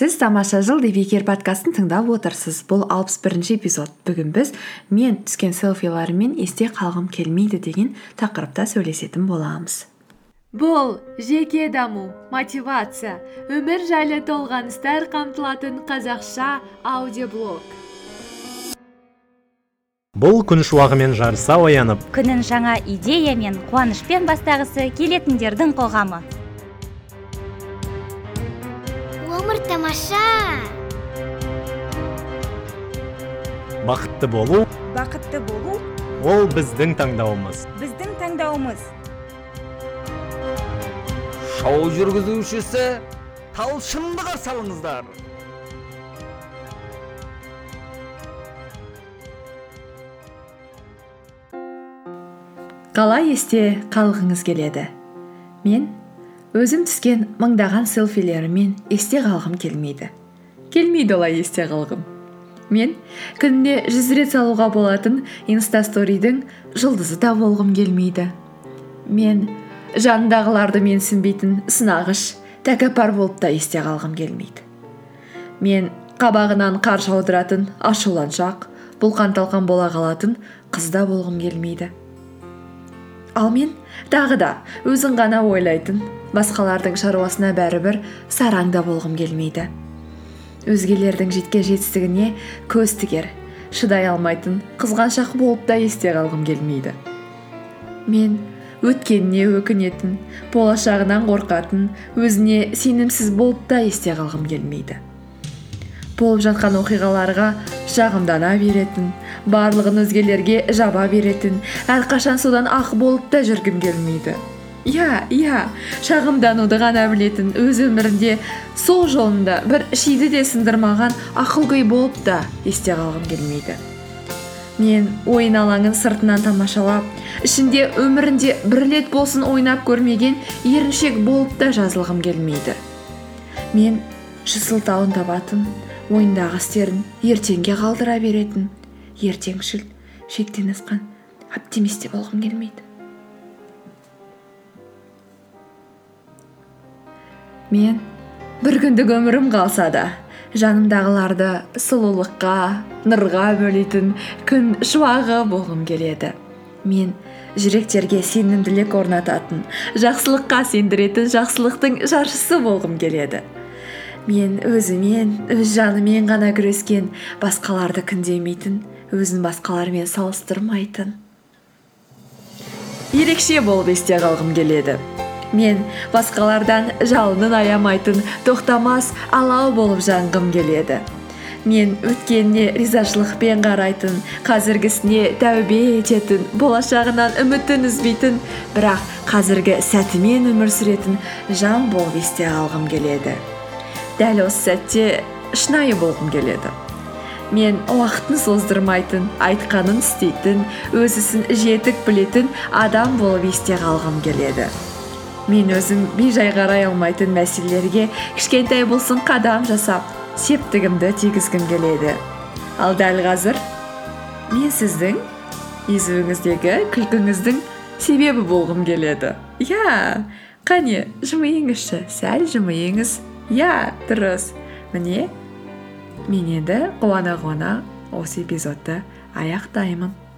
сіз тамаша жыл дебекер подкастын тыңдап отырсыз. Бұл алпыс бірінші эпизод. Бүгін біз мен түскен селфиларыммен есте қалғым келмейді деген тақырыпта сөйлесетін боламыз. Бұл жеке даму мотивация өмір жайлы толғаныстар қамтылатын қазақша аудиоблог. Бұл күн шуағымен жарыса оянып күнін жаңа идея мен қуанышпен бастағысы келетіндердің қоғамы. Тамаша. Бақытты болу. Бақытты болу. Ол біздің таңдауымыз. Біздің таңдауымыз. Шоу жүргізушісі талшынды қарсы алыңыздар қалай есте қалғыңыз келеді? Мен өзім түскен мыңдаған селфилеріммен есте қалғым келмейді. Келмейді олай есте қалғым. Мен күніне жүз рет салуға болатын инстасторидің жұлдызы да болғым келмейді. Мен жанындағыларды менсінбейтін сынағыш тәкаппар болып та есте қалғым келмейді. Мен қабағынан қар жаудыратын ашуланшақ бұлқан талқан бола қалатын қыз да болғым келмейді. Ал мен тағы да өзін ғана ойлайтын басқалардың шаруасына бәрібір сараң да болғым келмейді. Өзгелердің жеткен жетістігіне көз тігер шыдай алмайтын қызғаншақ болып та есте қалғым келмейді. Мен өткеніне өкінетін болашағынан қорқатын өзіне сенімсіз болып та есте қалғым келмейді. Болып жатқан оқиғаларға жағымдана беретін барлығын өзгелерге жаба беретін әрқашан содан ақ болып та жүргім келмейді. Иә иә. Шағымдануды ғана білетін өз өмірінде сол жолында бір шиді де сындырмаған ақылгөй болып та есте қалғым келмейді. Мен ойын алаңын сыртынан тамашалап ішінде өмірінде бір рет болсын ойнап көрмеген еріншек болып та жазылғым келмейді. Мен сылтауын табатын ойындағы істерін ертеңге қалдыра беретін ертеңшіл шектен асқан оптимист те болғым келмейді. Мен бір күндік өмірім қалса да жанымдағыларды сұлулыққа нұрға бөлейтін күн шуағы болғым келеді. Мен жүректерге сенімділік орнататын жақсылыққа сендіретін жақсылықтың жаршысы болғым келеді. Мен өзімен өз жанымен ғана күрескен басқаларды күндемейтін өзін басқалармен салыстырмайтын. Ерекше болып есте қалғым келеді. Мен басқалардан жалынын аямайтын тоқтамас алау болып жанғым келеді. Мен өткеніне ризашылықпен қарайтын қазіргісіне тәубе ететін болашағынан үмітін үзбейтін бірақ қазіргі сәтімен өмір сүретін жан болып есте қалғым келеді. Дәл осы сәтте шынайы болғым келеді. Мен уақытын создырмайтын айтқанын істейтін өз ісін жетік білетін адам болып есте қалғым келеді. Мен өзім бейжай қарай алмайтын мәселелерге кішкентай болсын қадам жасап септігімді тигізгім келеді. Ал дәл қазір мен сіздің езуіңіздегі күлкіңіздің себебі болғым келеді. Иә қане жымиыңызшы сәл жымиыңыз. Иә дұрыс. Міне мен енді қуана қуана осы эпизодты аяқтаймын.